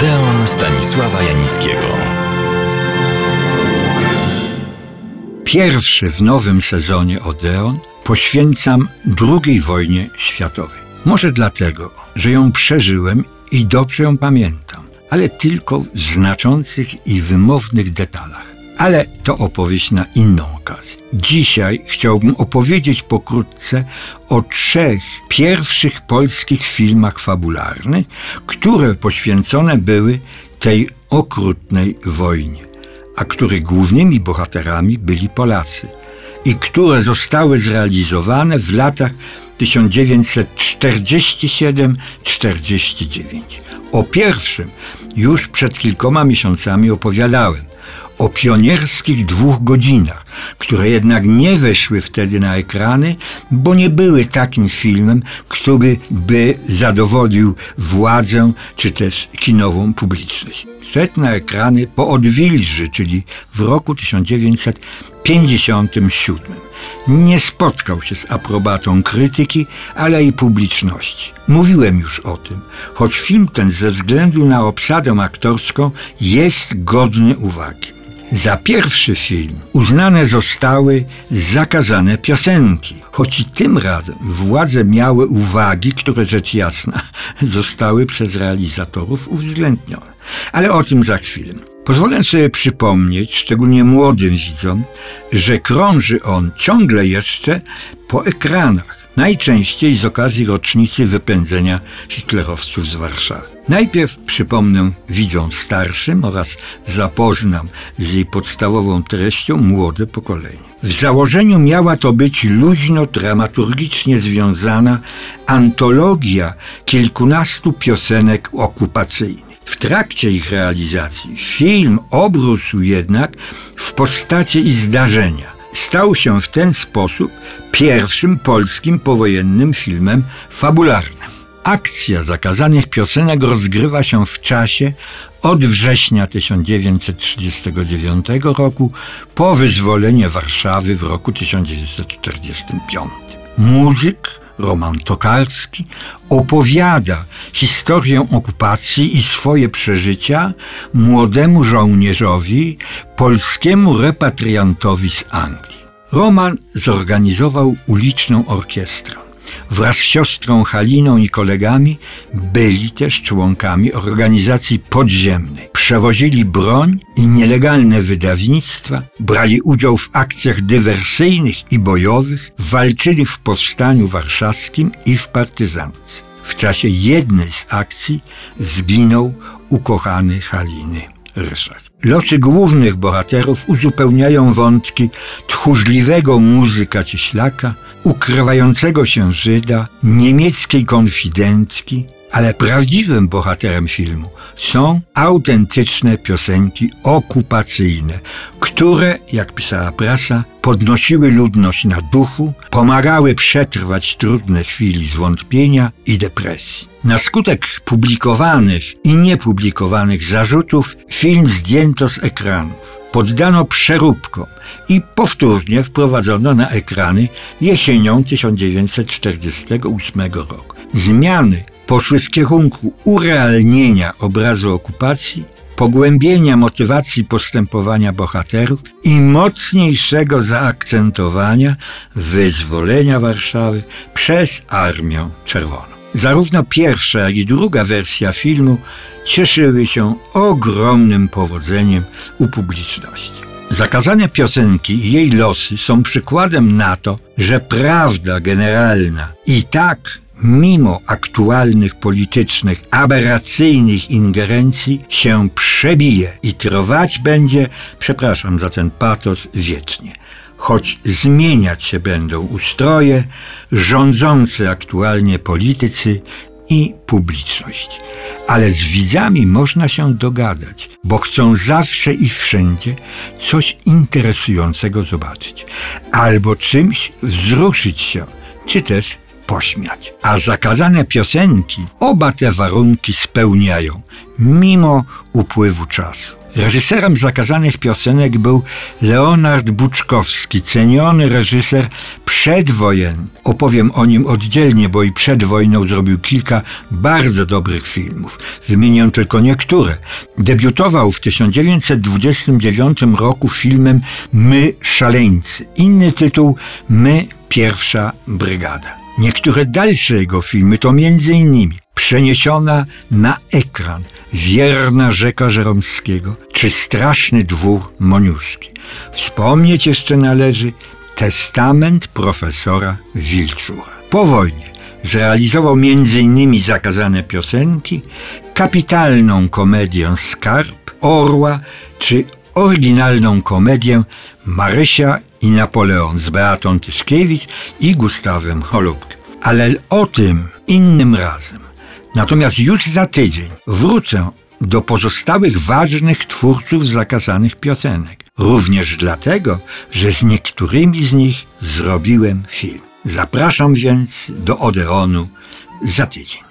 Odeon Stanisława Janickiego. Pierwszy w nowym sezonie Odeon poświęcam II wojnie światowej. Może dlatego, że ją przeżyłem i dobrze ją pamiętam, ale tylko w znaczących i wymownych detalach. Ale to opowieść na inną okazję. Dzisiaj chciałbym opowiedzieć pokrótce o trzech pierwszych polskich filmach fabularnych, które poświęcone były tej okrutnej wojnie, a których głównymi bohaterami byli Polacy i które zostały zrealizowane w latach 1947-49. O pierwszym już przed kilkoma miesiącami opowiadałem o pionierskich dwóch godzinach, które jednak nie weszły wtedy na ekrany, bo nie były takim filmem, który by zadowolił władzę czy też kinową publiczność. Szedł na ekrany po odwilży, czyli w roku 1957. Nie spotkał się z aprobatą krytyki, ale i publiczności. Mówiłem już o tym, choć film ten ze względu na obsadę aktorską jest godny uwagi. Za pierwszy film uznane zostały zakazane piosenki, choć i tym razem władze miały uwagi, które rzecz jasna zostały przez realizatorów uwzględnione. Ale o tym za chwilę. Pozwolę sobie przypomnieć, szczególnie młodym widzom, że krąży on ciągle jeszcze po ekranach najczęściej z okazji rocznicy wypędzenia hitlerowców z Warszawy. Najpierw przypomnę widzom starszym oraz zapoznam z jej podstawową treścią młode pokolenie. W założeniu miała to być luźno-dramaturgicznie związana antologia kilkunastu piosenek okupacyjnych. W trakcie ich realizacji film obrósł jednak w postacie i zdarzenia – stał się w ten sposób pierwszym polskim powojennym filmem fabularnym. Akcja zakazanych piosenek rozgrywa się w czasie od września 1939 roku po wyzwoleniu Warszawy w roku 1945. Muzyk Roman Tokarski, opowiada historię okupacji i swoje przeżycia młodemu żołnierzowi, polskiemu repatriantowi z Anglii. Roman zorganizował uliczną orkiestrę. Wraz z siostrą Haliną i kolegami byli też członkami organizacji podziemnej. Przewozili broń i nielegalne wydawnictwa, brali udział w akcjach dywersyjnych i bojowych, walczyli w powstaniu warszawskim i w partyzance. W czasie jednej z akcji zginął ukochany Haliny Ryszard. Losy głównych bohaterów uzupełniają wątki tchórzliwego muzyka cieślaka, ukrywającego się Żyda, niemieckiej konfidentki, ale prawdziwym bohaterem filmu są autentyczne piosenki okupacyjne, które, jak pisała prasa, podnosiły ludność na duchu, pomagały przetrwać trudne chwili zwątpienia i depresji. Na skutek publikowanych i niepublikowanych zarzutów film zdjęto z ekranów, poddano przeróbkom i powtórnie wprowadzono na ekrany jesienią 1948 roku. Zmiany poszły w kierunku urealnienia obrazu okupacji, pogłębienia motywacji postępowania bohaterów i mocniejszego zaakcentowania wyzwolenia Warszawy przez Armię Czerwoną. Zarówno pierwsza, jak i druga wersja filmu cieszyły się ogromnym powodzeniem u publiczności. Zakazane piosenki i jej losy są przykładem na to, że prawda generalna i tak mimo aktualnych politycznych, aberracyjnych ingerencji się przebije i trwać będzie, przepraszam za ten patos, wiecznie. Choć zmieniać się będą ustroje, rządzący aktualnie politycy i publiczność. Ale z widzami można się dogadać, bo chcą zawsze i wszędzie coś interesującego zobaczyć, albo czymś wzruszyć się, czy też pośmiać. A zakazane piosenki oba te warunki spełniają, mimo upływu czasu. Reżyserem zakazanych piosenek był Leonard Buczkowski, ceniony reżyser przedwojenny. Opowiem o nim oddzielnie, bo i przed wojną zrobił kilka bardzo dobrych filmów. Wymienię tylko niektóre. Debiutował w 1929 roku filmem My Szaleńcy. Inny tytuł My Pierwsza Brygada. Niektóre dalsze jego filmy to m.in. Przeniesiona na ekran Wierna rzeka Żeromskiego czy Straszny dwór Moniuszki. Wspomnieć jeszcze należy Testament profesora Wilczura. Po wojnie zrealizował m.in. zakazane piosenki, kapitalną komedię Skarb, Orła czy oryginalną komedię Marysia i Napoleon z Beatą Tyszkiewicz i Gustawem Holubkiem. Ale o tym innym razem. Natomiast już za tydzień wrócę do pozostałych ważnych twórców zakazanych piosenek. Również dlatego, że z niektórymi z nich zrobiłem film. Zapraszam więc do Odeonu za tydzień.